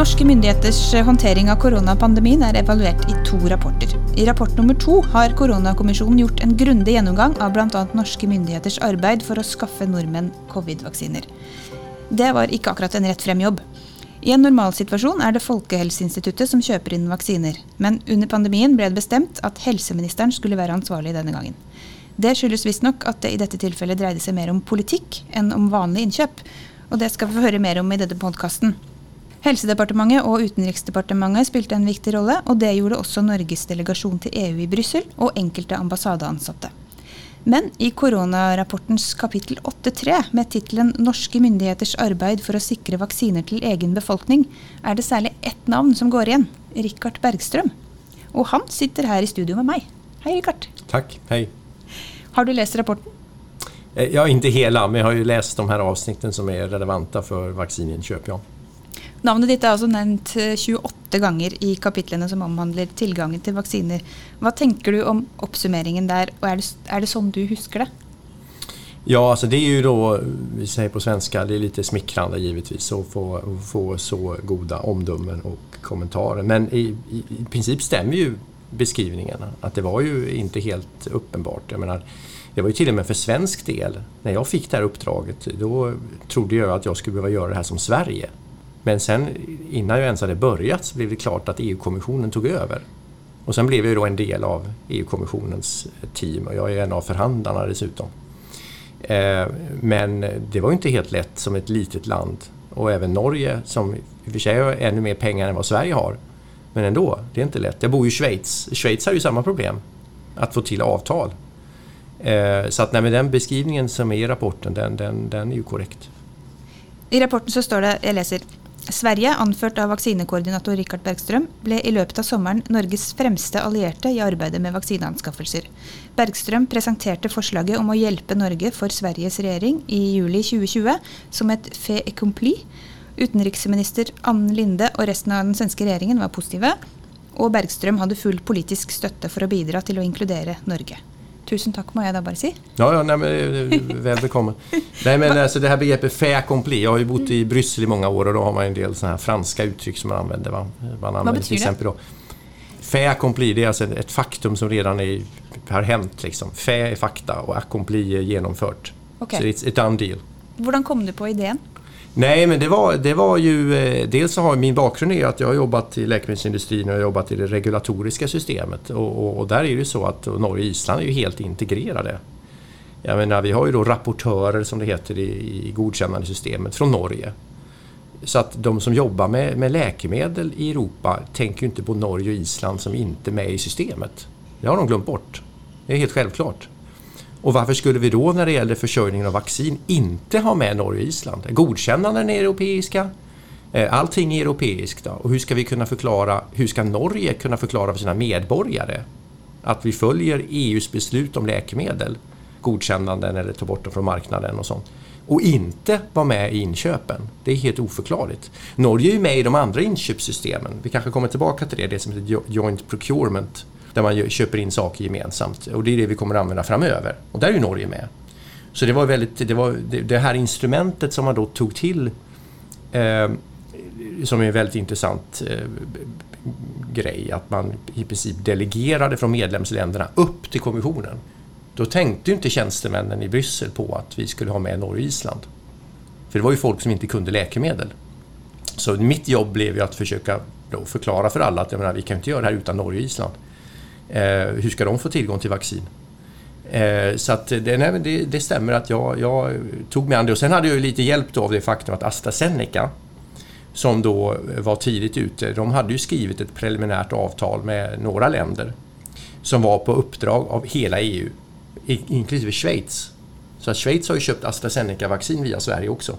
Norske myndigheters eh, håndtering av koronapandemien er evaluert i to rapporter. I rapport nummer to har koronakommisjonen gjort en grundig gjennomgang av bl.a. norske myndigheters arbeid for å skaffe nordmenn covid-vaksiner. Det var ikke akkurat en rett frem jobb. I en normalsituasjon er det Folkehelseinstituttet som kjøper inn vaksiner, men under pandemien ble det bestemt at helseministeren skulle være ansvarlig denne gangen. Det skyldes visstnok at det i dette tilfellet dreide seg mer om politikk enn om vanlig innkjøp, og det skal vi få høre mer om i denne podkasten. Helsedepartementet og Utenriksdepartementet spilte en viktig rolle, og det gjorde også Norges delegasjon til EU i Brussel og enkelte ambassadeansatte. Men i koronarapportens kapittel 8.3 med tittelen 'Norske myndigheters arbeid for å sikre vaksiner til egen befolkning', er det særlig ett navn som går igjen. Rikard Bergstrøm. Og han sitter her i studio med meg. Hei, Rikard. Tack, hej. Har du lest rapporten? Eh, Ja, inte hela, men jag har ju läst de här avsnitten som är relevanta för vaccininköp. Ja. Navnet ditt er altså nevnt eh, 28 ganger i kapitlene som omhandler tilgangen til vaksiner. Hva tenker du om oppsummeringen der, og er det, er det sånn du husker det? ja, alltså det är ju då, vi säger på svenska, det är lite smickrande givetvis att få, få så goda omdömen och kommentarer. Men i, i, i princip stämmer ju beskrivningarna. Att det var ju inte helt uppenbart. Jag menar, det var ju till och med för svensk del. När jag fick det här uppdraget, då trodde jag att jag skulle behöva göra det här som Sverige. Men sen innan jag ens hade börjat så blev det klart att EU-kommissionen tog över. Och sen blev jag då en del av EU-kommissionens eh, team och jag är en av förhandlarna dessutom. Eh, men det var ju inte helt lätt som ett litet land och även Norge som i och för sig har ännu mer pengar än vad Sverige har. Men ändå, det är inte lätt. Jag bor ju i Schweiz. Schweiz har ju samma problem. Att få till avtal. Eh, så att nej, den beskrivningen som är i rapporten, den, den, den är ju korrekt. I rapporten så står det, jag läser Sverige, anført av vaksinekoordinator Rikard Bergstrøm, ble i løpet av sommeren Norges fremste allierte i arbeidet med vaksineanskaffelser. Bergstrøm presenterte forslaget om å hjelpe Norge for Sveriges regjering i juli 2020 som et fait accompli. Utenriksminister Ann Linde og resten av den svenske regjeringen var positive, og Bergstrøm hadde full politisk støtte for å bidra til å inkludere Norge. Tusen takk, må jeg da bare si. Ja, ja nej, men, väl bekomme. nej, men alltså, det här begreppet fait accompli. Jag har ju bott i Bryssel i många år och då har man en del såna här franska uttryck som man använder. Va? Man använder betyder till det? exempel då. Fait accompli, det är alltså ett faktum som redan är, har hänt. Liksom. Fait är fakta och accompli är genomfört. Ok. Så it's a done deal. Hvordan kom du på ideen? Nej, men det var, det var ju... eh, Dels så har min bakgrund är att jag har jobbat i läkemedelsindustrin och jag har jobbat i det regulatoriska systemet. Och, och, och där är det ju så att Norge och Island är ju helt integrerade. Jag menar, vi har ju då rapportörer som det heter i, i godkännandesystemet från Norge. Så att de som jobbar med, med läkemedel i Europa tänker ju inte på Norge och Island som inte är med i systemet. Det har de glömt bort. Det är helt självklart. Och varför skulle vi då när det gäller försörjningen av vaccin inte ha med Norge och Island? Godkännanden är europeiska, allting är europeiskt. Då. Och hur ska vi kunna förklara, hur ska Norge kunna förklara för sina medborgare att vi följer EUs beslut om läkemedel, godkännanden eller ta bort dem från marknaden och sånt. Och inte vara med i inköpen. Det är helt oförklarligt. Norge är ju med i de andra inköpssystemen. Vi kanske kommer tillbaka till det, det som heter Joint Procurement. Där man köper in saker gemensamt. Och det är det vi kommer att använda framöver. Och där är ju Norge med. Så det var väldigt, det var det, det här instrumentet som man då tog till eh, som är en väldigt intressant eh, grej, att man i princip delegerade från medlemsländerna upp till kommissionen. Då tänkte ju inte tjänstemännen i Bryssel på att vi skulle ha med Norge och Island. För det var ju folk som inte kunde läkemedel. Så mitt jobb blev ju att försöka då förklara för alla att jag menar, vi kan inte göra det här utan Norge och Island. Eh, hur ska de få tillgång till vaccin? Eh, så att det, nej, det, det stämmer att jag, jag tog mig an det. Och sen hade jag ju lite hjälp då av det faktum att AstraZeneca, som då var tidigt ute, de hade ju skrivit ett preliminärt avtal med några länder som var på uppdrag av hela EU, inklusive Schweiz. Så att Schweiz har ju köpt AstraZeneca-vaccin via Sverige också.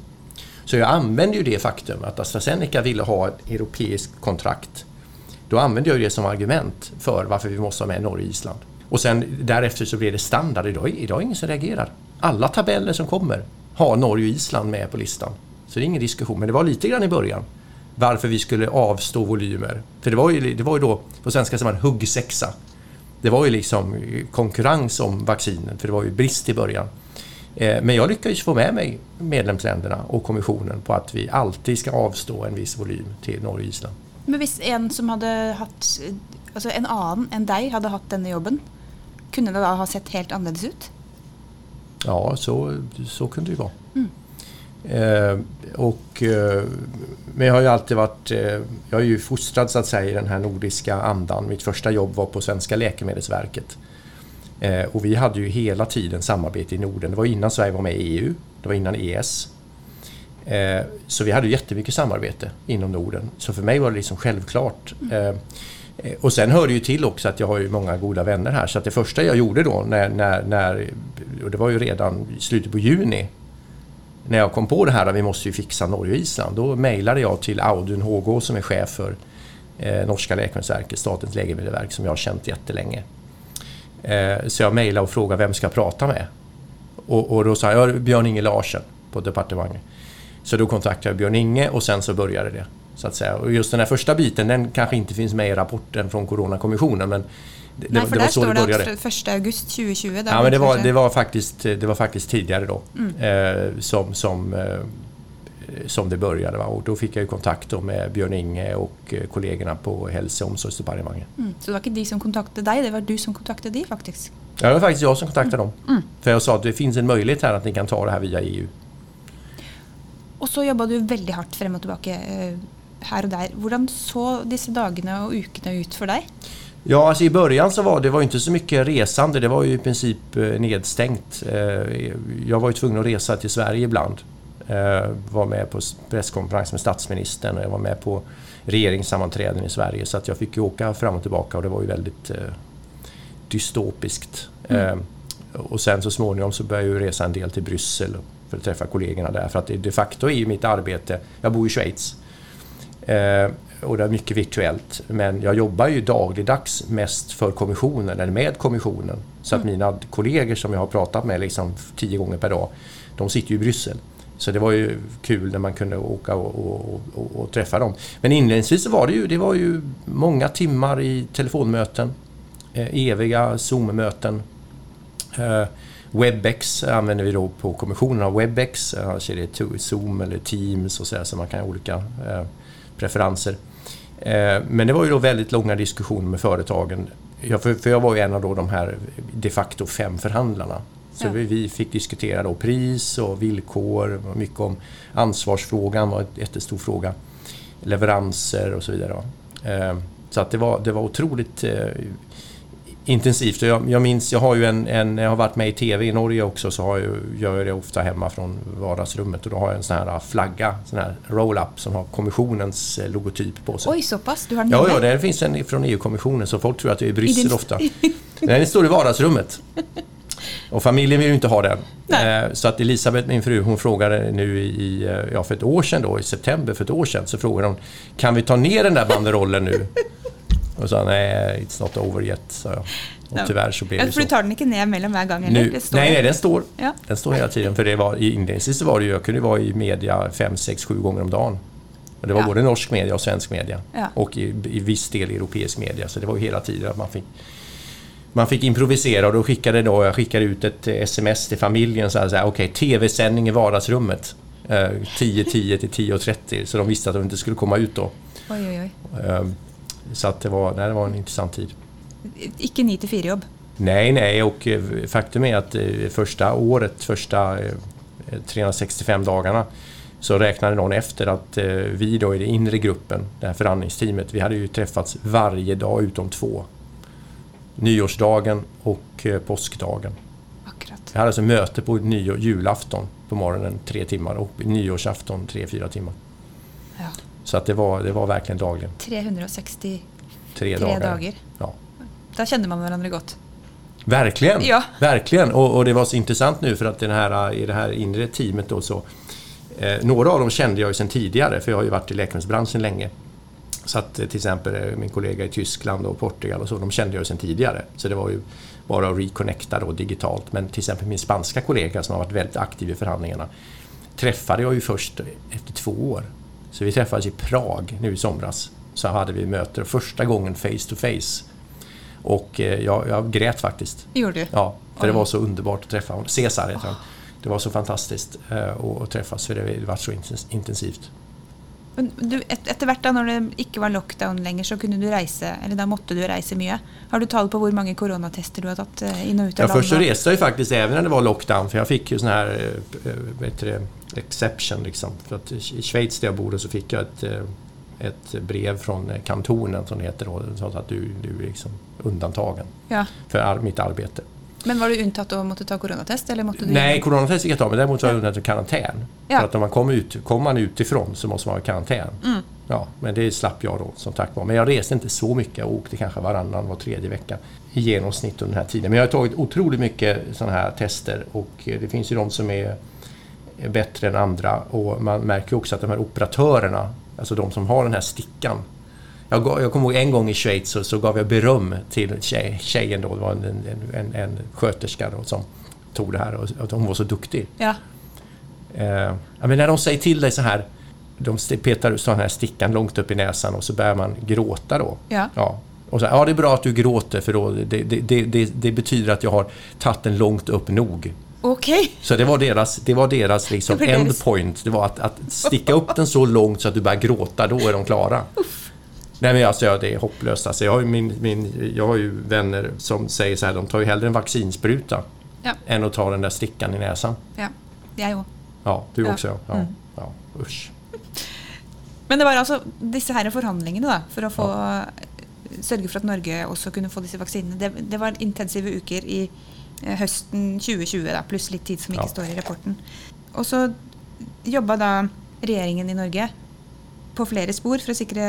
Så jag använde ju det faktum att AstraZeneca ville ha ett europeiskt kontrakt. Då använde jag det som argument för varför vi måste ha med Norge och Island. Och sen därefter så blev det standard. Idag, idag är det ingen som reagerar. Alla tabeller som kommer har Norge och Island med på listan. Så det är ingen diskussion. Men det var lite grann i början varför vi skulle avstå volymer. För det var ju, det var ju då, på svenska säger man huggsexa. Det var ju liksom konkurrens om vaccinen, för det var ju brist i början. Eh, men jag lyckades få med mig medlemsländerna och kommissionen på att vi alltid ska avstå en viss volym till Norge och Island. Men om en som hade haft, alltså en annan än dig hade haft denna jobben, kunde det då ha sett helt annorlunda ut? Ja, så, så kunde det vara. Mm. Eh, och, eh, men jag har ju alltid varit, eh, jag är ju fostrad så att säga i den här nordiska andan. Mitt första jobb var på Svenska Läkemedelsverket. Eh, och vi hade ju hela tiden samarbete i Norden. Det var innan Sverige var med i EU, det var innan ES. Eh, så vi hade jättemycket samarbete inom Norden. Så för mig var det liksom självklart. Mm. Och sen hör det ju till också att jag har ju många goda vänner här. Så att det första jag gjorde då, när, när, när, och det var ju redan i slutet på juni, när jag kom på det här att vi måste ju fixa Norge och Island, då mejlade jag till Audun HG som är chef för eh, Norska läkemedelsverket, Statens läkemedelsverk, som jag har känt jättelänge. Eh, så jag mejlade och frågade vem ska jag prata med? Och, och då sa jag Björn-Inge Larsen på departementet. Så då kontaktade jag Björn-Inge och sen så började det. Så att säga. Och just den här första biten, den kanske inte finns med i rapporten från Coronakommissionen, men det, Nej, för det, där står det började. att 1 augusti 2020. Ja, men det var, det, var faktiskt, det var faktiskt tidigare då mm. eh, som, som, eh, som det började. Va? Och då fick jag ju kontakt med Björn Inge och eh, kollegorna på hälso och omsorgsdepartementet. Mm. Så det var inte de som kontaktade dig, det var du som kontaktade dem faktiskt? Ja, det var faktiskt jag som kontaktade mm. dem. Mm. För jag sa att det finns en möjlighet här att ni kan ta det här via EU. Och så jobbade du väldigt hårt fram och tillbaka eh, här och där. Hur såg dessa dagarna och veckorna ut för dig? Ja, alltså i början så var det var inte så mycket resande. Det var ju i princip eh, nedstängt. Eh, jag var ju tvungen att resa till Sverige ibland. Var med på presskonferens med statsministern och jag var med på regeringssammanträden i Sverige. Så att jag fick ju åka fram och tillbaka och det var ju väldigt dystopiskt. Mm. Och sen så småningom så började jag resa en del till Bryssel för att träffa kollegorna där. För att de facto är ju mitt arbete, jag bor i Schweiz och det är mycket virtuellt. Men jag jobbar ju dagligdags mest för kommissionen, eller med kommissionen. Så att mm. mina kollegor som jag har pratat med liksom tio gånger per dag, de sitter ju i Bryssel. Så det var ju kul när man kunde åka och, och, och, och träffa dem. Men inledningsvis var det ju, det var ju många timmar i telefonmöten, eh, eviga Zoom-möten. Eh, Webex använder vi då på kommissionen av Webex, annars är det Zoom eller Teams och så, där, så man kan ha olika eh, preferenser. Eh, men det var ju då väldigt långa diskussioner med företagen. för, jag var ju en av då de här de facto fem förhandlarna. Så ja. vi fick diskutera då pris och villkor, mycket om ansvarsfrågan var en jättestor fråga. Leveranser och så vidare. Eh, så att det var, det var otroligt eh, intensivt. Jag, jag minns, jag har ju en, en, jag har varit med i TV i Norge också så har jag, gör jag det ofta hemma från vardagsrummet och då har jag en sån här flagga, sån här roll-up som har kommissionens eh, logotyp på sig. Oj, så pass? Du har den Ja, ja, det finns en från EU-kommissionen så folk tror att det är i Bryssel din... ofta. Den står i vardagsrummet. Och familjen vill ju inte ha den. Nej. Eh, så att Elisabeth, min fru, hon frågade nu i, ja, för ett år sedan då, i september för ett år sedan, så frågade hon Kan vi ta ner den där banderollen nu? Och sa nej, it's not over yet, sa jag. Och tyvärr så blev ja, det så. För du tar den inte ner mellan varje gång? Nu, nej, nej, den står. Ja. Den står hela tiden. För det var, inledningsvis så var det ju, jag kunde vara i media fem, sex, sju gånger om dagen. Och det var ja. både norsk media och svensk media. Ja. Och i, i viss del europeisk media. Så det var ju hela tiden att man fick man fick improvisera och då skickade då, jag skickade ut ett sms till familjen så här, okej, okay, TV-sändning i vardagsrummet. Eh, 10.10 till 10.30 så de visste att de inte skulle komma ut då. Oj, oj, oj. Så att det, var, nej, det var en intressant tid. Icke 9 till 4 jobb? Nej, nej och eh, faktum är att eh, första året, första 365 eh, dagarna så räknade någon efter att vi då i den inre gruppen, det här förhandlingsteamet, vi hade ju träffats varje dag utom två. Nyårsdagen och påskdagen. Akkurat. Vi hade alltså möte på nyår, julafton på morgonen tre timmar och nyårsafton tre, fyra timmar. Ja. Så att det var, det var verkligen dagligen. 363 dagar. dagar. Ja. Där kände man varandra gott. Verkligen! Ja. Verkligen! Och, och, det var så intressant nu för att den här, i det här inre teamet då så eh, Några av dem kände jag ju sedan tidigare för jag har ju varit i läkemedelsbranschen länge. Så att eh, till exempel eh, min kollega i Tyskland och Portugal och så, de kände jag ju sedan tidigare. Så det var ju bara att reconnecta då digitalt. Men till exempel min spanska kollega som har varit väldigt aktiv i förhandlingarna träffade jag ju först efter två år. Så vi träffades i Prag nu i somras. Så hade vi möte första gången face to face. Och eh, jag, jag grät faktiskt. Gjorde du? Ja, för Oj. det var så underbart att träffa honom. Cesar heter han. Det var så fantastiskt att träffas för det var så intensivt. Du, et, etter hvert da, når det ikke var lockdown lenger, så kunne du reise, eller da måtte du reise mye. Har du tall på hur många coronatester du har tagit eh, in och ut av ja, Först så reste jag faktiskt även när det var lockdown, för jag fick ju sån här vet du, exception. Liksom. För att I Schweiz där jag bodde så fick jag ett, ett brev från kantonen som det heter då, som sa att du, du är liksom undantagen ja. för mitt arbete. Men var du untatt att måtte ta coronatest? Eller måtte du Nej, coronatest fick jag ta, men däremot var jag undantagen karantän. Ja. För att om man kommer ut, kommer man utifrån så måste man ha karantän. Mm. Ja, men det slapp jag då som tack var. Men jag reste inte så mycket. Jag åkte kanske varannan, var tredje vecka i genomsnitt under den här tiden. Men jag har tagit otroligt mycket sådana här tester och det finns ju de som är bättre än andra och man märker också att de här operatörerna, alltså de som har den här stickan, jag, jag kommer ihåg en gång i Schweiz så, så gav jag beröm till tjej, tjejen då, det var en, en, en sköterska då, som tog det här och, och hon var så duktig. Ja. Eh, men när de säger till dig så här, de petar ut sån här stickan långt upp i näsan och så börjar man gråta då. Ja. ja. Och så, ja, det är bra att du gråter för då, det, det, det, det betyder att jag har tagit den långt upp nog. Okej. Okay. Så det var deras, det var deras liksom endpoint. Det var att, att sticka upp den så långt så att du börjar gråta, då är de klara. Uff. Nej men alltså ja, det är hopplöst. Alltså, jag, har ju min, min, jag har ju vänner som säger så här, de tar ju hellre en vaccinspruta ja. än att ta den där stickan i näsan. Ja, jag också. Ja, du ja. också ja. ja. Mm. ja. Usch. Men det var alltså dessa här förhandlingarna då, för att få ja. sörja för att Norge också kunde få dessa vacciner. Det, det var intensiva veckor i eh, hösten 2020 då, plus lite tid som inte står i rapporten. Och så jobbade regeringen i Norge på flere spor for å sikre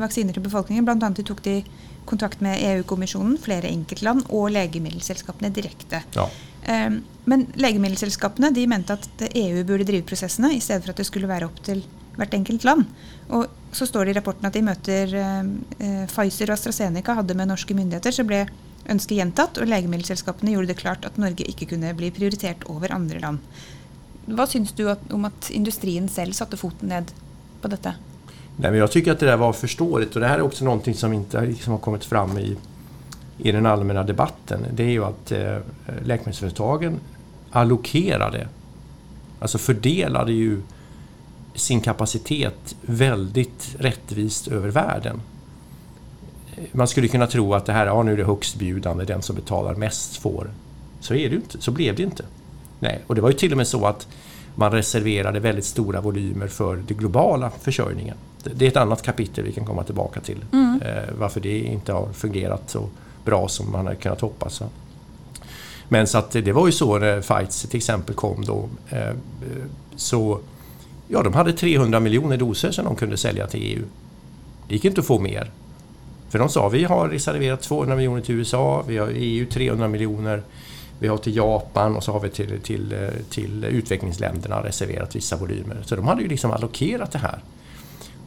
vaksiner til befolkningen. Annet tok de kontakt med EU-kommisjonen, flere enkeltland og legemiddelselskapene direkte. Ja. Ehm, men legemiddelselskapene de mente at EU burde drive prosessene, i stedet for at det skulle være opp til hvert enkelt land. Og så står det i rapporten at i møter eh, Pfizer og AstraZeneca hadde med norske myndigheter, så ble ønsket gjentatt, og legemiddelselskapene gjorde det klart at Norge ikke kunne bli prioritert over andre land. Hva syns du om at industrien selv satte foten ned på dette? Nej, men jag tycker att det där var förståeligt och det här är också någonting som inte liksom har kommit fram i, i den allmänna debatten. Det är ju att eh, läkemedelsföretagen allokerade, alltså fördelade ju sin kapacitet väldigt rättvist över världen. Man skulle kunna tro att det här, ja nu är det högstbjudande, den som betalar mest får. Så är det inte, så blev det inte. Nej, och det var ju till och med så att man reserverade väldigt stora volymer för den globala försörjningen. Det är ett annat kapitel vi kan komma tillbaka till. Mm. Eh, varför det inte har fungerat så bra som man hade kunnat hoppas. Men så att det var ju så när Fights till exempel kom då. Eh, så ja, de hade 300 miljoner doser som de kunde sälja till EU. Det gick inte att få mer. För de sa vi har reserverat 200 miljoner till USA, vi har EU 300 miljoner. Vi har till Japan och så har vi till, till, till utvecklingsländerna reserverat vissa volymer. Så de hade ju liksom allokerat det här.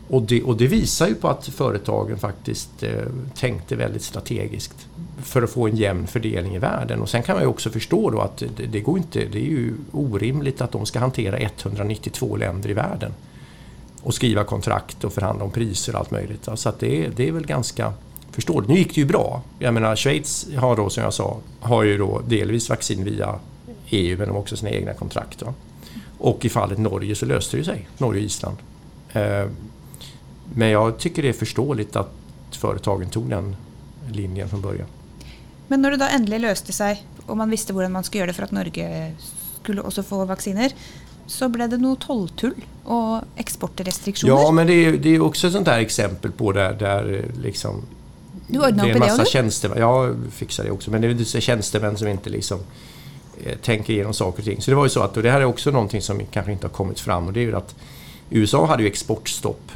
Och det, och det visar ju på att företagen faktiskt eh, tänkte väldigt strategiskt för att få en jämn fördelning i världen. Och sen kan man ju också förstå då att det, det, går inte, det är ju orimligt att de ska hantera 192 länder i världen och skriva kontrakt och förhandla om priser och allt möjligt. Så att det, det är väl ganska förståeligt. Nu gick det ju bra. Jag menar Schweiz har då som jag sa, har ju då delvis vaccin via EU men de har också sina egna kontrakt. Då. Och i fallet Norge så löste det sig, Norge och Island. Eh, men jag tycker det är förståeligt att företagen tog den linjen från början. Men när det då äntligen löste sig och man visste hur man skulle göra det för att Norge skulle också få vacciner så blev det nog tolltull och exportrestriktioner. Ja, men det är, det är också ett sånt där exempel på där, där liksom du ordnar det är en massa tjänstemän, jag fixar det också, men det är tjänstemän som inte liksom eh, tänker igenom saker och ting. Så det var ju så att, och det här är också någonting som kanske inte har kommit fram och det är ju att USA hade ju exportstopp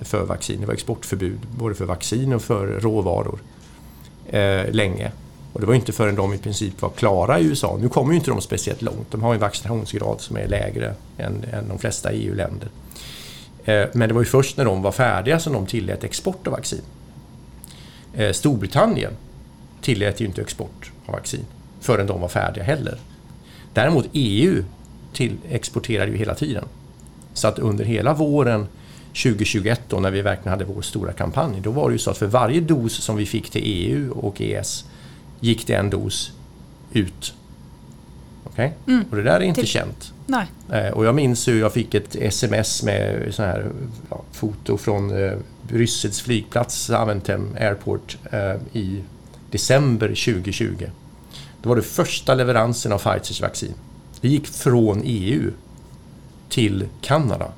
för vaccin. Det var exportförbud både för vaccin och för råvaror eh, länge. Och det var inte förrän de i princip var klara i USA. Nu kommer ju inte de speciellt långt. De har en vaccinationsgrad som är lägre än, än de flesta EU-länder. Eh, men det var ju först när de var färdiga som de tillät export av vaccin. Eh, Storbritannien tillät ju inte export av vaccin förrän de var färdiga heller. Däremot EU till, exporterade ju hela tiden. Så att under hela våren 2021 då när vi verkligen hade vår stora kampanj, då var det ju så att för varje dos som vi fick till EU och ES gick det en dos ut Okay? Mm. Och det där är inte Till... känt. Nej. Eh, och jag minns hur jag fick ett sms med så här, ja, foto från eh, Bryssels flygplats, Aventem Airport, eh, i december 2020. Det var det första leveransen av Pfizers vaccin. Det gick från EU till Kanada.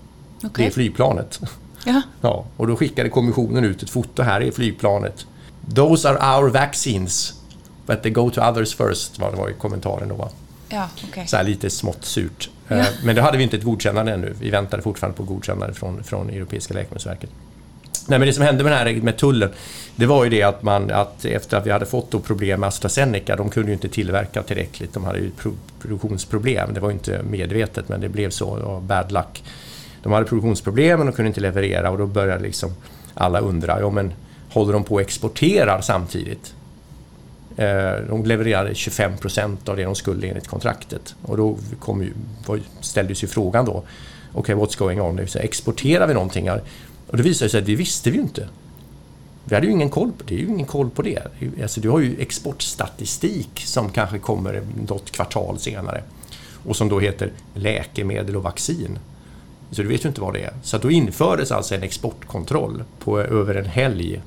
Okay. Det flygplanet. Ja. ja. Och då skickade kommissionen ut ett foto. Här är flygplanet. Those are our vaccines. But they go to others first, var det var i kommentaren då. Ja, okay. Så här lite smått surt. Ja. Eh, men då hade vi inte ett godkännande ännu. Vi väntade fortfarande på godkännande från, från Europeiska läkemedelsverket. Nej, men det som hände med, här, med tullen, det var ju det att, man, att efter att vi hade fått problem med AstraZeneca, de kunde ju inte tillverka tillräckligt, de hade ju produktionsproblem. Det var ju inte medvetet, men det blev så, bad luck. De hade produktionsproblem och kunde inte leverera och då började liksom alla undra, ja men håller de på att exportera samtidigt? Eh, de levererade 25 procent av det de skulle enligt kontraktet. Och då kom ju, ställdes ju frågan då, okej, okay, what's going on? exporterar vi någonting? Här? Och det visade sig att det visste vi ju inte. Vi hade ju ingen koll på det. det är ju ingen koll på det. Alltså, du har ju exportstatistik som kanske kommer något kvartal senare och som då heter läkemedel och vaccin. Så du vet ju inte vad det är. Så då infördes alltså en exportkontroll på över en helg.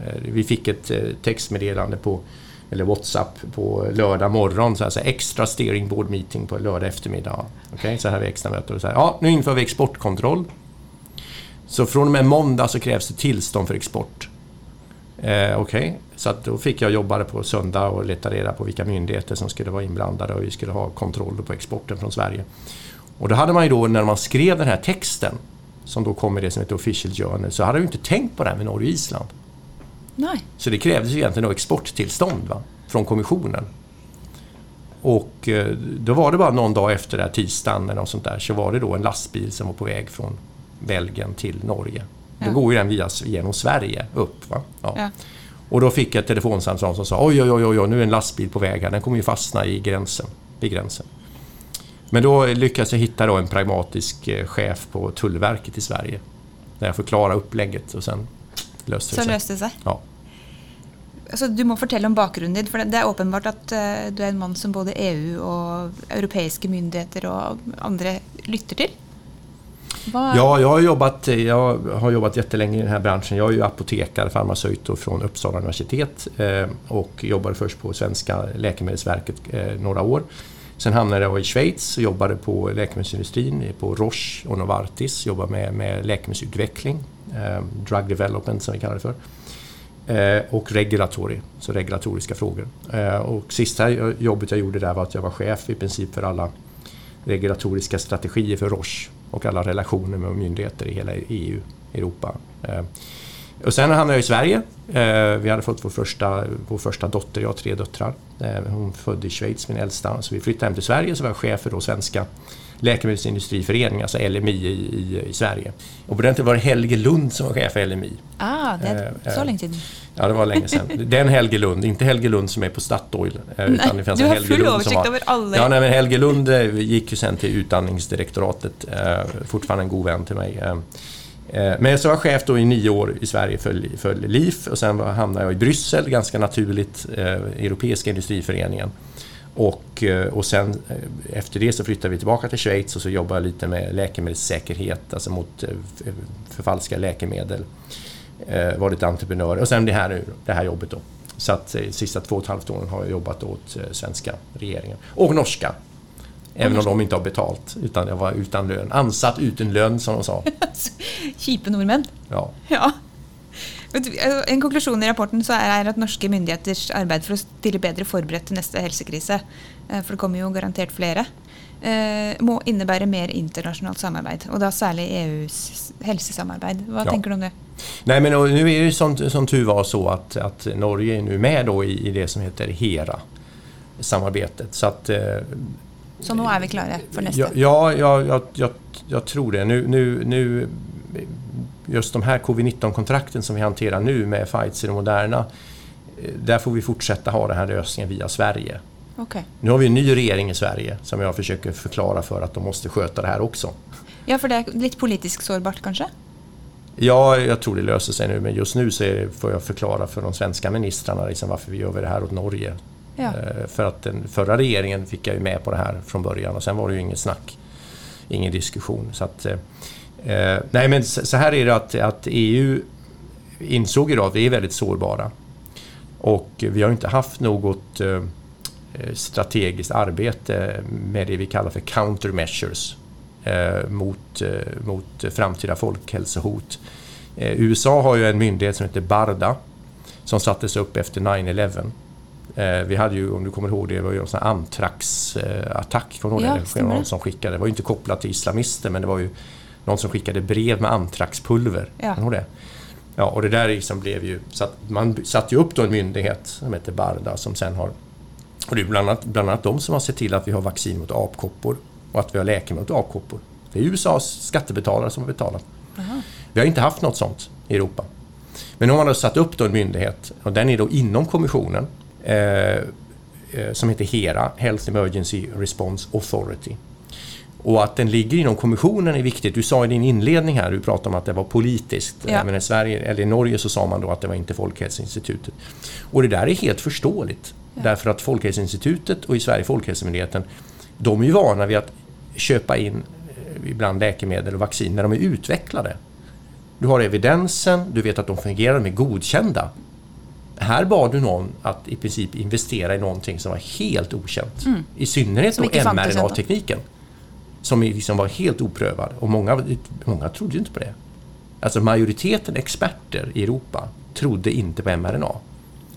Eh, vi fick ett eh, textmeddelande på eller WhatsApp på lördag morgon, så här, så här, extra steering board meeting på lördag eftermiddag. Okay, så här har vi extra möte och så här, ja, nu inför vi exportkontroll. Så från och med måndag så krävs det tillstånd för export. Eh, Okej, okay. så att då fick jag jobba på söndag och leta reda på vilka myndigheter som skulle vara inblandade och vi skulle ha kontroll på exporten från Sverige. Och då hade man ju då, när man skrev den här texten, som då kom i det som heter Official Journal, så hade man ju inte tänkt på det här med Norge och Island. Nej. Så det krävdes ju egentligen exporttillstånd va? från kommissionen. Och eh, då var det bara någon dag efter det här tisdagen eller något sånt där, så var det då en lastbil som var på väg från Belgien till Norge. Ja. Då går ju den via, genom Sverige upp. Va? Ja. Ja. Och då fick jag ett telefonsamtal som sa oj, oj, oj, oj, nu är en lastbil på väg här, den kommer ju fastna i gränsen, vid gränsen. Men då lyckades jag hitta då en pragmatisk eh, chef på Tullverket i Sverige. Där jag förklarade upplägget och sen löste det sig. Så löste det sig? Ja altså, du må fortelle om bakgrunnen din, for det er åpenbart at uh, du er en mann som både EU og europeiske myndigheter og andre lytter til. Var... Ja, jag har, jobbat, jag har jobbat jättelänge i den här branschen. Jag är ju apotekare, farmaceut från Uppsala universitet eh, och jobbade först på Svenska Läkemedelsverket eh, några år. Sen hamnade jag i Schweiz och jobbade på läkemedelsindustrin, på Roche och Novartis, jobbade med, med läkemedelsutveckling, eh, drug development som vi kallar det för. Eh, och regulatory, så regulatoriska frågor. Eh, och sista jobbet jag gjorde där var att jag var chef i princip för alla regulatoriska strategier för Roche och alla relationer med myndigheter i hela EU, Europa. Eh, Eh, och sen hamnade jag i Sverige. Eh, vi hade fått vår första, vår första dotter, jag har tre döttrar. Eh, hon född i Schweiz, min äldsta. Så vi flyttade hem till Sverige så var jag chef för då svenska läkemedelsindustriföreningen, alltså LMI i, i, i, Sverige. Och på den tiden var det Helge Lund som var chef för LMI. Ah, det är så länge sedan. Ja, det var länge sedan. Den Helge Lund, inte Helge Lund som är på Statoil. Nej, utan det fanns du har Helge full översikt var, över alla. Ja, nej, men Helge Lund gick ju sen till utandningsdirektoratet. fortfarande en god vän till mig. Eh, Eh, men så var jag chef då i nio år i Sverige för, för LIF och sen hamnade jag i Bryssel, ganska naturligt, eh, Europeiska industriföreningen. Och, eh, och sen eh, efter det så flyttade vi tillbaka till Schweiz och så jobbade jag lite med läkemedelssäkerhet, alltså mot förfalskade läkemedel. Var lite entreprenör och sen det här, det här jobbet då. Så att de sista två och ett halvt åren har jag jobbat åt svenska regeringen. Och norska Även om de inte har betalt, utan jag var utan lön. Ansatt utan lön, som de sa. Kjipe nordmenn. Ja. ja. En konklusjon i rapporten så er at norske myndigheters arbeid for å stille bedre forberedt til neste helsekrise, eh, for det kommer jo garantert flere, eh, må innebære mer internasjonalt samarbeid. Og da særlig EUs helsesamarbeid. Hva ja. tenker du om det? Nej, men nu är det som, som tur var så att, att Norge är nu med då i, i det som heter HERA samarbetet. Så att eh, så nu är vi klara för nästa? Ja, ja jag, jag, jag, tror det. Nu, nu, nu, just de här covid-19-kontrakten som vi hanterar nu med Pfizer och Moderna, eh, där får vi fortsätta ha den här lösningen via Sverige. Okay. Nu har vi en ny regering i Sverige som jag försöker förklara för att de måste sköta det här också. Ja, för det är lite politiskt sårbart kanske? Ja, jag tror det löser sig nu, men just nu så får jag förklara för de svenska ministrarna liksom varför vi gör det här åt Norge. Ja. Eh, för att den förra regeringen fick jag ju med på det här från början och sen var det ju inget snack, ingen diskussion. Så att, eh, eh nej men så här är det att, att EU insåg idag att vi är väldigt sårbara. Och vi har inte haft något eh, eh, strategiskt arbete med det vi kallar för countermeasures eh, mot, eh, mot framtida folkhälsohot. Eh, USA har ju en myndighet som heter Barda som sattes upp efter 9-11. Eh, vi hade ju, om du kommer ihåg det, det var ju en sån här Antrax-attack. Ihåg Ja, det? Någon som skickade, det var ju inte kopplat till islamister men det var ju någon som skickade brev med Antraxpulver. Ja. Det? Ja, och det där liksom blev ju... Så att man satte ju upp då en myndighet som heter Barda som sen har... Och det är bland annat, bland annat de som har sett till att vi har vaccin mot apkoppor och att vi har läkemedel mot apkoppor. Det är USAs skattebetalare som har betalat. Aha. Vi har inte haft något sånt i Europa. Men om man har satt upp då en myndighet och den är då inom kommissionen eh, eh, som heter HERA, Health Emergency Response Authority. Och att den ligger inom kommissionen är viktigt. Du sa i din inledning här, du pratade om att det var politiskt. Ja. Men i Sverige, eller i Norge så sa man då att det var inte Folkhälsoinstitutet. Och det där är helt förståeligt. Därför att Folkhälsoinstitutet och i Sverige Folkhälsomyndigheten, de är ju vana vid att köpa in eh, ibland läkemedel och vaccin när de är utvecklade. Du har evidensen, du vet att de fungerar, de är godkända. Här bad du någon att i princip investera i någonting som var helt okänt. I synnerhet Mm. Då mRNA-tekniken. Som liksom var helt oprövad och många, många trodde ju inte på det. Alltså majoriteten experter i Europa trodde inte på mRNA.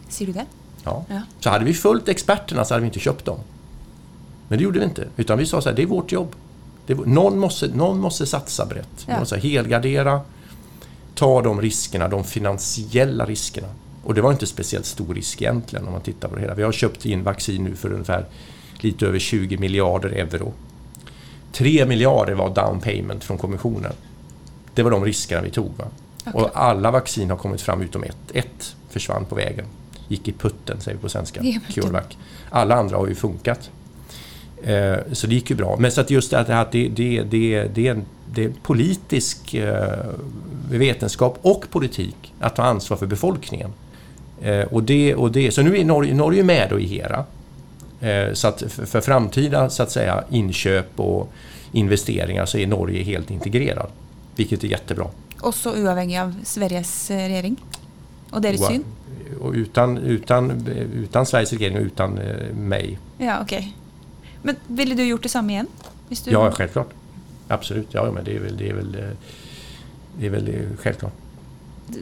Ser du det? Ja. Ja. Så hade vi följt experterna så hade vi inte köpt dem. Men det gjorde vi inte. Utan vi sa så här, det är vårt jobb. Är, vår- någon, måste, någon måste satsa brett. Ja. måste helgardera, ta de riskerna, de finansiella riskerna. Och det var inte speciellt stor risk egentligen om man tittar på det hela. Vi har köpt in vaccin nu för ungefär lite över 20 miljarder euro. 3 miljarder var down payment från kommissionen. Det var de riskerna vi tog. Va? Okej. Och alla vaccin har kommit fram utom ett. Ett försvann på vägen. Gick i putten, säger vi på svenska. CureVac. Alla andra har ju funkat. Eh, så det gick ju bra. Men så att just det här att det, det, det, det, är en, det är politisk eh, vetenskap och politik att ta ansvar för befolkningen. Eh, och det, och det, så nu är Norge, Norge med då i HERA. Eh, så att för, för framtida så att säga, inköp och investeringar så är Norge helt integrerad. Vilket är jättebra. Också uavhängig av Sveriges eh, regering? Och deras syn? Och utan, utan, utan Sveriges regering och utan eh, mig. Ja, okej. Men ville du gjort detsamma igen? Du... Ja, självklart. Absolut. Ja, men det är väl, det är väl, eh, det är väl eh, självklart.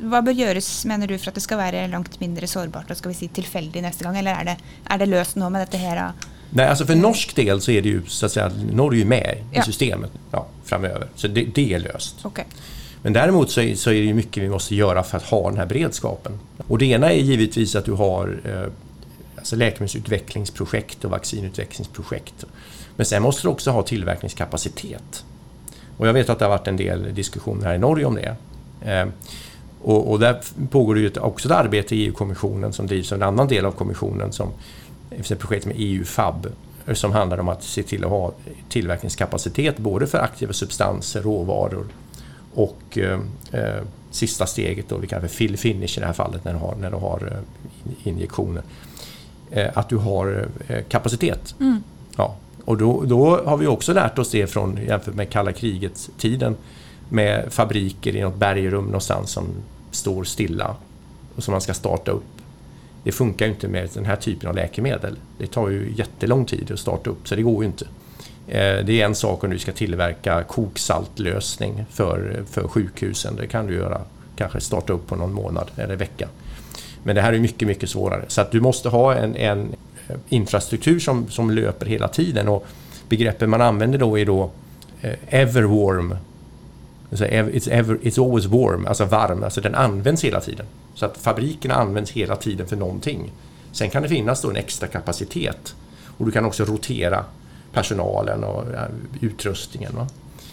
Hva bør gjøres, mener du, for at det skal være langt mindre sårbart og skal vi si tilfeldig neste gang? Eller er det, er det løst nå med dette her? Nej, alltså för norsk del så är det ju så att säga, Norge är ju med i Ja. systemet ja, framöver. Så det, det är löst. Ok. Men däremot så är, så är det mycket vi måste göra för att ha den här beredskapen. Och det ena är givetvis att du har eh, alltså läkemedelsutvecklingsprojekt och vaccinutvecklingsprojekt. Men sen måste du också ha tillverkningskapacitet. Och jag vet att det har varit en del diskussioner här i Norge om det. Eh, och, och där pågår det ju också ett arbete i EU-kommissionen som drivs av en annan del av kommissionen som ett projekt med EU-FAB som handlar om att se till att ha tillverkningskapacitet både för aktiva substanser, råvaror och eh, eh, sista steget då vi kallar för fill finish i det här fallet när du har, när du har eh, injektioner. Eh, att du har eh, kapacitet. Mm. Ja. Och då, då har vi också lärt oss det från jämfört med kalla krigets tiden med fabriker i något bergrum någonstans som står stilla och som man ska starta upp. Det funkar ju inte med den här typen av läkemedel. Det tar ju jättelång tid att starta upp så det går ju inte. Eh, det är en sak om du ska tillverka koksaltlösning för, för sjukhusen. Det kan du göra, kanske starta upp på någon månad eller vecka. Men det här är mycket, mycket svårare. Så att du måste ha en, en eh, infrastruktur som, som löper hela tiden. Och begreppen man använder då är då eh, It's, ever, it's always warm, alltså varm. Alltså den används hela tiden. Så att fabrikerna används hela tiden för någonting. Sen kan det finnas då en extra kapacitet. Och du kan också rotera personalen och eh, utrustningen. Va?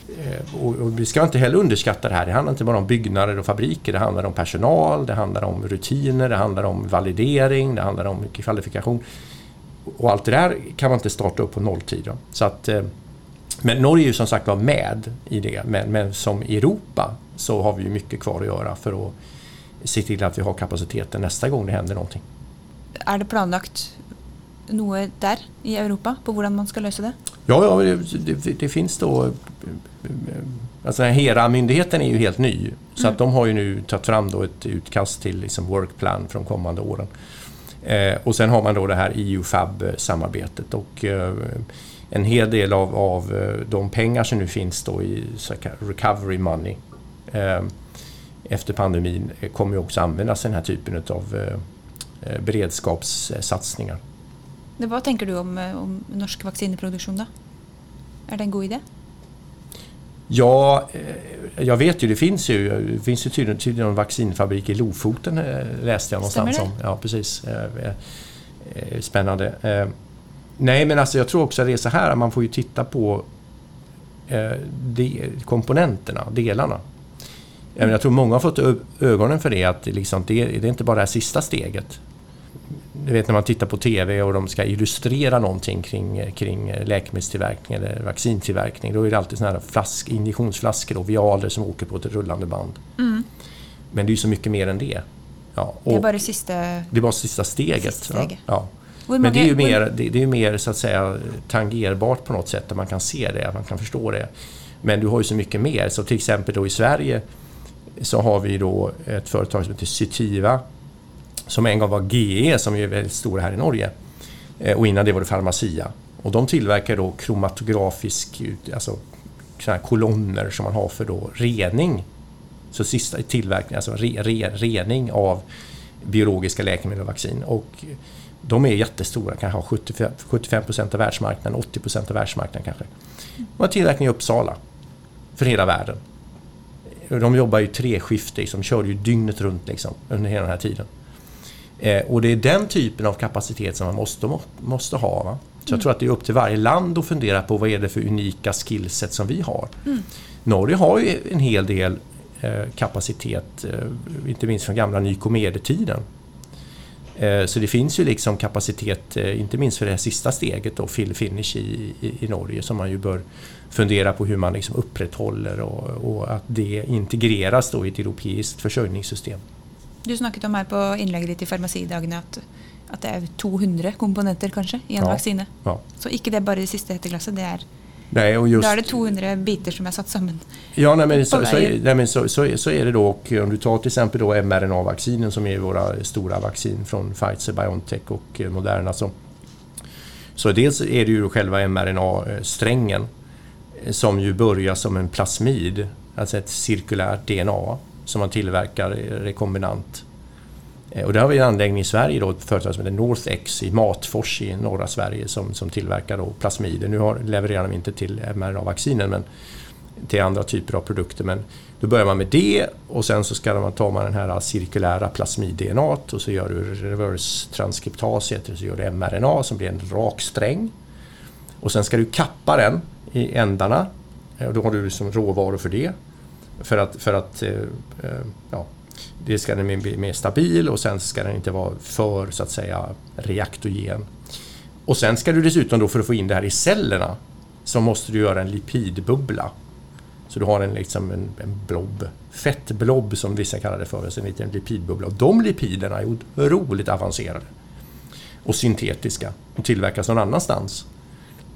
Eh, och, och vi ska inte heller underskatta det här. Det handlar inte bara om byggnader och fabriker. Det handlar om personal, det handlar om rutiner, det handlar om validering, det handlar om kvalifikation. Och allt det där kan man inte starta upp på nolltid. Så att, eh, men Norge är ju som sagt var med i det. Men, men som Europa så har vi ju mycket kvar att göra för att se till att vi har kapaciteten nästa gång det händer någonting. Er det planlagt noe der i Europa på hvordan man skal løse det? Ja, ja det, det, det finns då... Alltså HERA-myndigheten är ju helt ny. Så att de har ju nu tagit fram då ett utkast till liksom workplan för de kommande åren. Eh, och sen har man då det här EU-FAB-samarbetet och eh, en hel del av, av eh, de pengar som nu finns då i recovery money eh, efter pandemin kommer ju också användas i den här typen av eh, eh, beredskapssatsningar. Vad tänker du om, om norsk vaccinproduktion då? Är det en god idé? Ja, jag vet ju, det finns ju, det finns ju tydligen, tydligen en vaccinfabrik i Lofoten läste jag någonstans om. Ja, precis. Spännande. Nej, men alltså jag tror också att det är så här, man får ju titta på de, komponenterna, delarna. Jag tror många har fått ögonen för det, att liksom, det, det är inte bara det här sista steget. Du vet när man tittar på TV och de ska illustrera någonting kring, kring läkemedelstillverkning eller vaccintillverkning. Då är det alltid såna här flask, injektionsflaskor och vialer som åker på ett rullande band. Mm. Men det är ju så mycket mer än det. Ja, det är bara sista, det är bara sista steget. Sista steget. Ja, ja. Men det är ju mer, det, det är mer så att säga tangerbart på något sätt, där man kan se det, man kan förstå det. Men du har ju så mycket mer. Så till exempel då i Sverige så har vi då ett företag som heter Cytiva som en gång var GE som är väldigt stora här i Norge. Eh, och innan det var det Pharmacia. Och de tillverkar då kromatografisk, alltså såna kolonner som man har för då rening. Så sista tillverkning, alltså re, re, rening av biologiska läkemedel och vaccin. Och de är jättestora, kanske har 75, 75 av världsmarknaden, 80% av världsmarknaden kanske. De har tillverkning i Uppsala för hela världen. De jobbar ju treskift, liksom, kör ju dygnet runt liksom, under hela den här tiden. Eh, och det är den typen av kapacitet som man måste, måste ha. Va? Så jag tror att det är upp till varje land att fundera på vad är det för unika skillset som vi har. Mm. Norge har ju en hel del eh, kapacitet, eh, inte minst från gamla Nykomedetiden. Eh, så det finns ju liksom kapacitet, eh, inte minst för det här sista steget då, fill finish i, i, i Norge, som man ju bör fundera på hur man liksom upprätthåller och, och att det integreras då i ett europeiskt försörjningssystem. Du snakket om här på inlägget ditt i Farmasidagene at, at det är 200 komponenter kanske i en ja, vaccine. Ja. Så inte det bara det sista hetteglasset, det är Nej, och just, då är det 200 bitar som är satt samman. Ja, nej, men, så, så, nej, men så, så, så, är det då. Och om du tar till exempel då mRNA-vaccinen som är våra stora vaccin från Pfizer, Biontech och eh, Moderna. Så, så dels är det ju själva mRNA-strängen eh, som ju börjar som en plasmid, alltså ett cirkulärt DNA som man tillverkar rekombinant. Eh, och där har vi en anläggning i Sverige, då, ett företag som heter NorthX i Matfors i norra Sverige som, som tillverkar då plasmider. Nu har, levererar de inte till mRNA-vaccinen men till andra typer av produkter. Men då börjar man med det och sen så ska man ta man den här cirkulära plasmid-DNA och så gör du reverse transkriptas, så gör du mRNA som blir en rak sträng. Och sen ska du kappa den i ändarna och då har du liksom råvaror för det. För att, för att eh, eh, ja, det ska den bli mer stabil och sen ska den inte vara för så att säga reaktogen. Och sen ska du dessutom då för att få in det här i cellerna så måste du göra en lipidbubbla. Så du har en, liksom en, en blob, fettblob som vissa kallar det för, en liten lipidbubbla. Och de lipiderna är otroligt avancerade och syntetiska och tillverkas någon annanstans.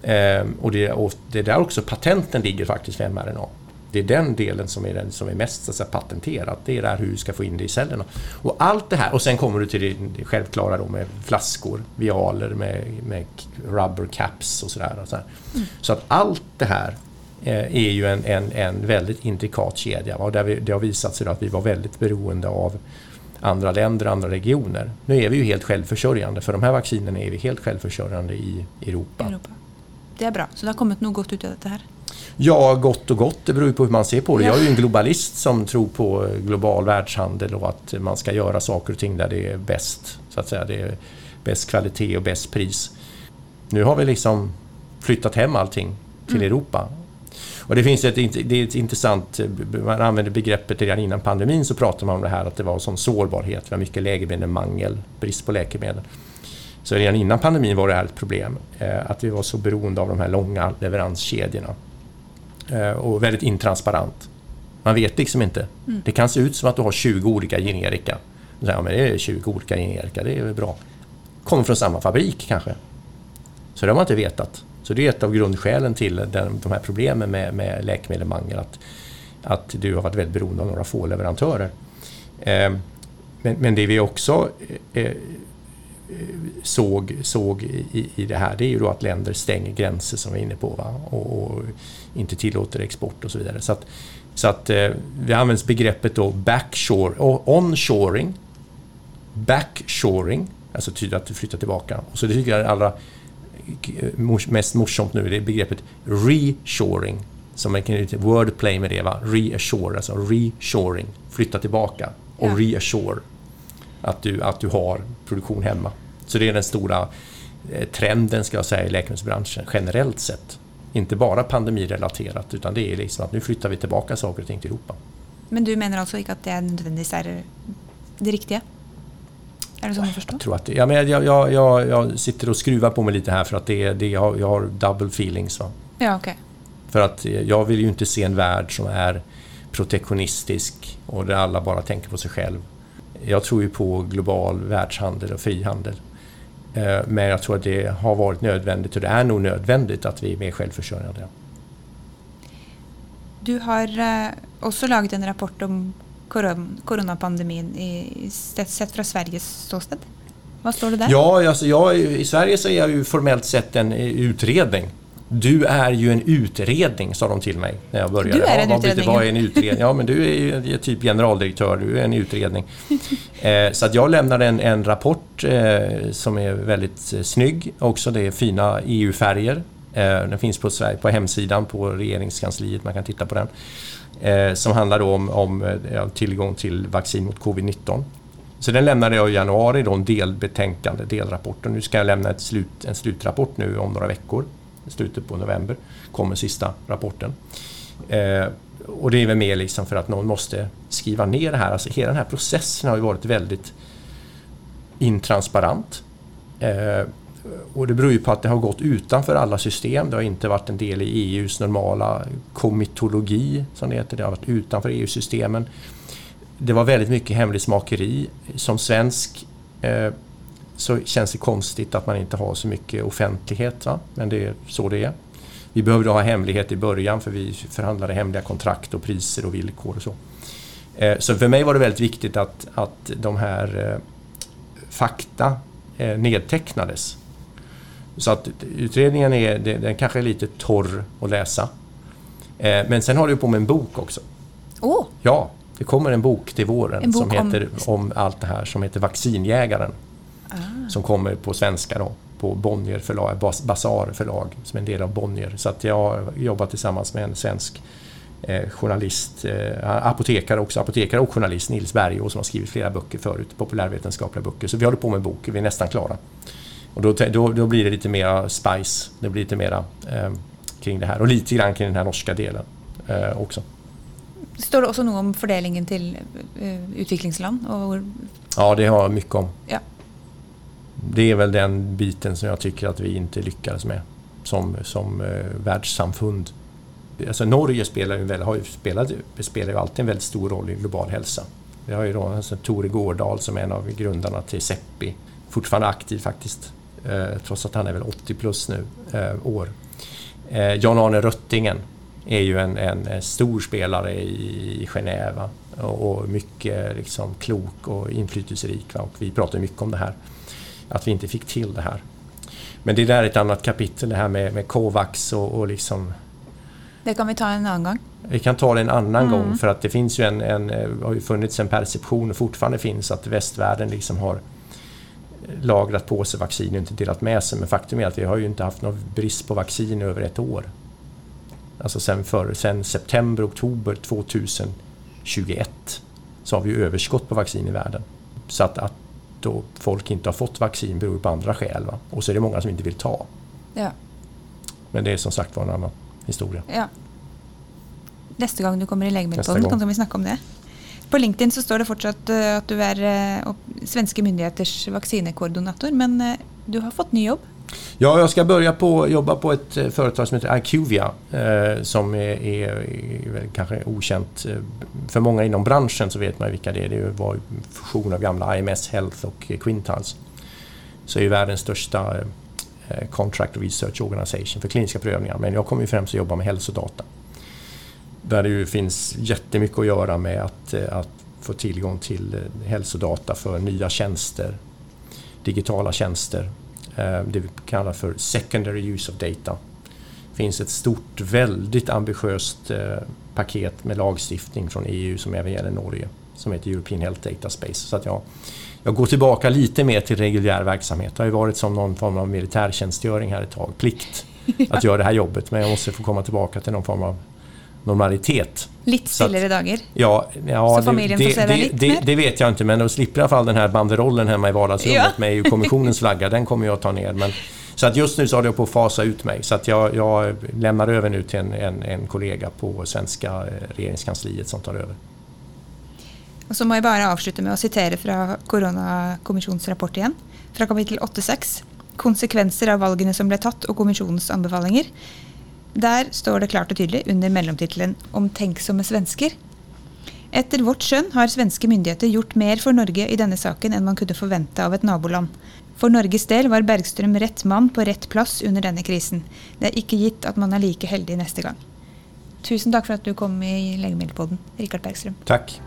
Ehm, och, det, och det är där också patenten ligger faktiskt för mRNA. Det är den delen som är den som är mest så säga, patenterad. Det är där hur du ska få in det i cellerna. Och allt det här, och sen kommer du till det självklara då med flaskor, vialer med, med rubber caps och sådär. Och så, mm. så att allt det här eh, är ju en, en, en väldigt intrikat kedja. Och där vi, det har visat sig att vi var väldigt beroende av andra länder, andra regioner. Nu är vi ju helt självförsörjande. För de här vaccinerna är vi helt självförsörjande i Europa. Europa. Det är bra, så det har kommit något gott ut av det här. Ja, gott och gott, det beror ju på hur man ser på det. Jag är ju en globalist som tror på global världshandel och att man ska göra saker och ting där det är bäst. Så att säga. Det är bäst kvalitet och bäst pris. Nu har vi liksom flyttat hem allting till mm. Europa. Och det finns ett, det är ett intressant, man använder begreppet redan innan pandemin så pratade man om det här att det var sån sårbarhet, vi har mycket läkemedelsmangel, brist på läkemedel. Så redan innan pandemin var det här ett problem, eh, att vi var så beroende av de här långa leveranskedjorna. Eh, och väldigt intransparent. Man vet liksom inte. Mm. Det kan se ut som att du har 20 olika generika. Ja, men det är 20 olika generika, det är väl bra. Kommer från samma fabrik kanske. Så det har man inte vetat. Så det är ett av grundskälen till den, de här problemen med, med läkemedelsmangel. Att, att du har varit väldigt beroende av några få leverantörer. Eh, men, men, det vi också eh, såg, såg i, i det här det är ju då att länder stänger gränser som vi är inne på va? Och, och inte tillåter export och så vidare. Så att, så att eh, vi använder begreppet då backshore, onshoring, backshoring, alltså betyder att du flyttar tillbaka. Och så det tycker jag är allra mest morsomt nu, det är begreppet reshoring. Som man kan lite wordplay med det, va? reassure, alltså reshoring, flytta tillbaka och ja. reassure att du, att du har produktion hemma. Så det är den stora eh, trenden ska jag säga i läkemedelsbranschen generellt sett. Inte bara pandemirelaterat utan det är liksom att nu flyttar vi tillbaka saker och ting till Europa. Men du menar alltså inte att det är nödvändigtvis är det riktiga? Är det så du förstår? Jag, tror att det, ja, men jag, jag, jag, jag, sitter och skruvar på mig lite här för att det, det, jag, har, jag har double feelings. Va? Ja, okay. För att jag vill ju inte se en värld som är protektionistisk och där alla bara tänker på sig själv. Jag tror ju på global världshandel och frihandel. Eh, men jag tror att det har varit nödvändigt och det är nog nödvändigt att vi är mer självförsörjande. Du har eh, också lagat en rapport om coronapandemin sett från Sveriges ståsted. Vad står det där? Ja, alltså jag, i Sverige så är jag ju formellt sett en utredning. Du är ju en utredning, sa de till mig när jag började. Du är en ja, utredning? Vad är en utredning? Ja, men du är ju typ generaldirektör, du är en utredning. Eh, så att jag lämnade en, en rapport eh, som är väldigt eh, snygg. Också det är fina EU-färger. Eh, den finns på, Sverige, på hemsidan på regeringskansliet, man kan titta på den. Eh, som handlar om, om eh, tillgång till vaccin mot covid-19. Så den lämnade jag i januari, då, en delbetänkande, delrapport. Och nu ska jag lämna ett slut, en slutrapport nu om några veckor slutet på november kommer sista rapporten. Eh, och det är väl mer liksom för att någon måste skriva ner det här. Alltså hela den här processen har ju varit väldigt intransparent. Eh, och det beror ju på att det har gått utanför alla system. Det har inte varit en del i EUs normala komitologi, som det heter. Det har varit utanför EU-systemen. Det var väldigt mycket hemlighetsmakeri. Som svensk eh, så känns det konstigt att man inte har så mycket offentlighet. Va? Men det är så det är. Vi behövde ha hemlighet i början för vi förhandlade hemliga kontrakt och priser och villkor och så. Eh, så för mig var det väldigt viktigt att, att de här eh, fakta eh, nedtecknades. Så att utredningen är, den kanske är lite torr att läsa. Men sen håller jag på med en bok också. Oh. Ja, det kommer en bok till våren bok som heter om... om allt det här som heter Vaccinjägaren. Ah. Som kommer på svenska då, på Bonnier förlag, Basar förlag, som är en del av Bonnier. Så att jag jobbar tillsammans med en svensk eh, journalist, eh, apotekare också, apotekare och journalist, Nils Bergå, som har skrivit flera böcker förut, populärvetenskapliga böcker. Så vi håller på med en bok, vi är nästan klara. Och då, då, då blir det lite mera spice, det blir lite mera eh, kring det här och lite grann kring den här norska delen eh, också. Står det också något om fördelningen till uh, utvecklingsland? Och... Ja, det har jag mycket om. Ja det är väl den biten som jag tycker att vi inte lyckades med som, som eh, världssamfund. Alltså Norge spelar ju, väl, har ju spelat, spelar ju alltid en väldigt stor roll i global hälsa. Vi har ju då alltså, Tore Gårdal som är en av grundarna till Seppi. Fortfarande aktiv faktiskt, eh, trots att han är väl 80 plus nu, eh, år. Eh, Jan-Arne Röttingen är ju en, en, stor spelare i, i Genève och, och mycket liksom, klok och inflytelserik. Va? Och vi pratar mycket om det här att vi inte fick till det här. Men det där är ett annat kapitel, det här med, med Covax och, och liksom... Det kan vi ta en annan gång. Vi kan ta det en annan mm. gång för att det finns ju en, en, har ju funnits en perception och fortfarande finns att västvärlden liksom har lagrat på sig vaccin och inte delat med sig. Men faktum är att vi har ju inte haft någon brist på vaccin över ett år. Alltså sen, för, sen september, oktober 2021 så har vi överskott på vaccin i världen. Så att, att då folk inte har fått vaccin beror på andra skäl. Va? Och så är det många som inte vill ta. Ja. Men det är som sagt var en annan historia. Ja. Nästa gång du kommer i Lägemedelspodden kan vi snacka om det. På LinkedIn så står det fortsatt eh, att du är eh, svenska myndigheters vaccinekoordinator, men eh, du har fått ny jobb? Ja, jag ska börja på, jobba på ett eh, företag som heter IQVIA eh, som är, är, är kanske okänt. Eh, för många inom branschen så vet man vilka det är. Det var en fusion av gamla IMS Health och Quintiles. Så är världens största eh, Contract Research Organization för kliniska prövningar. Men jag kommer ju främst att jobba med hälsodata. Där det ju finns jättemycket att göra med att, att få tillgång till hälsodata för nya tjänster, digitala tjänster. Eh, det vi kallar för secondary use of data. Det finns ett stort, väldigt ambitiöst eh, paket med lagstiftning från EU som även gäller Norge som heter European Health Data Space. Så att jag, jag går tillbaka lite mer till reguljär verksamhet. Det har ju varit som någon form av militärtjänstgöring här ett tag, plikt att göra det här jobbet. Men jag måste få komma tillbaka till någon form av normalitet. Lite stillare dagar? Ja, ja så familjen det, får det, lite det, det, vet jag inte men då slipper i alla fall den här banderollen hemma i vardagsrummet ja. med EU-kommissionens flagga. Den kommer jag ta ner. Men, så att just nu så håller jag på att fasa ut mig. Så att jag, jag lämnar över nu till en, en, en kollega på svenska eh, regeringskansliet som tar över. Och så må jag bara avsluta med att citera från Coronakommissionens rapport igen. Från kapitel 8.6. Konsekvenser av valgene som blev tatt och kommissionens anbefalinger. Där står det klart och tydligt under mellomtitelen 'Omtenksomme svensker'. Efter vårt skjønn har svenska myndigheter gjort mer för Norge i denna saken än man kunde förvänta av ett naboland. För Norges del var Bergström rätt man på rätt plats under denna krisen. Det är inte gitt att man är lika heldig nästa gång. Tusen tack för att du kom i Läkemedelspodden, Richard Bergström. Tack.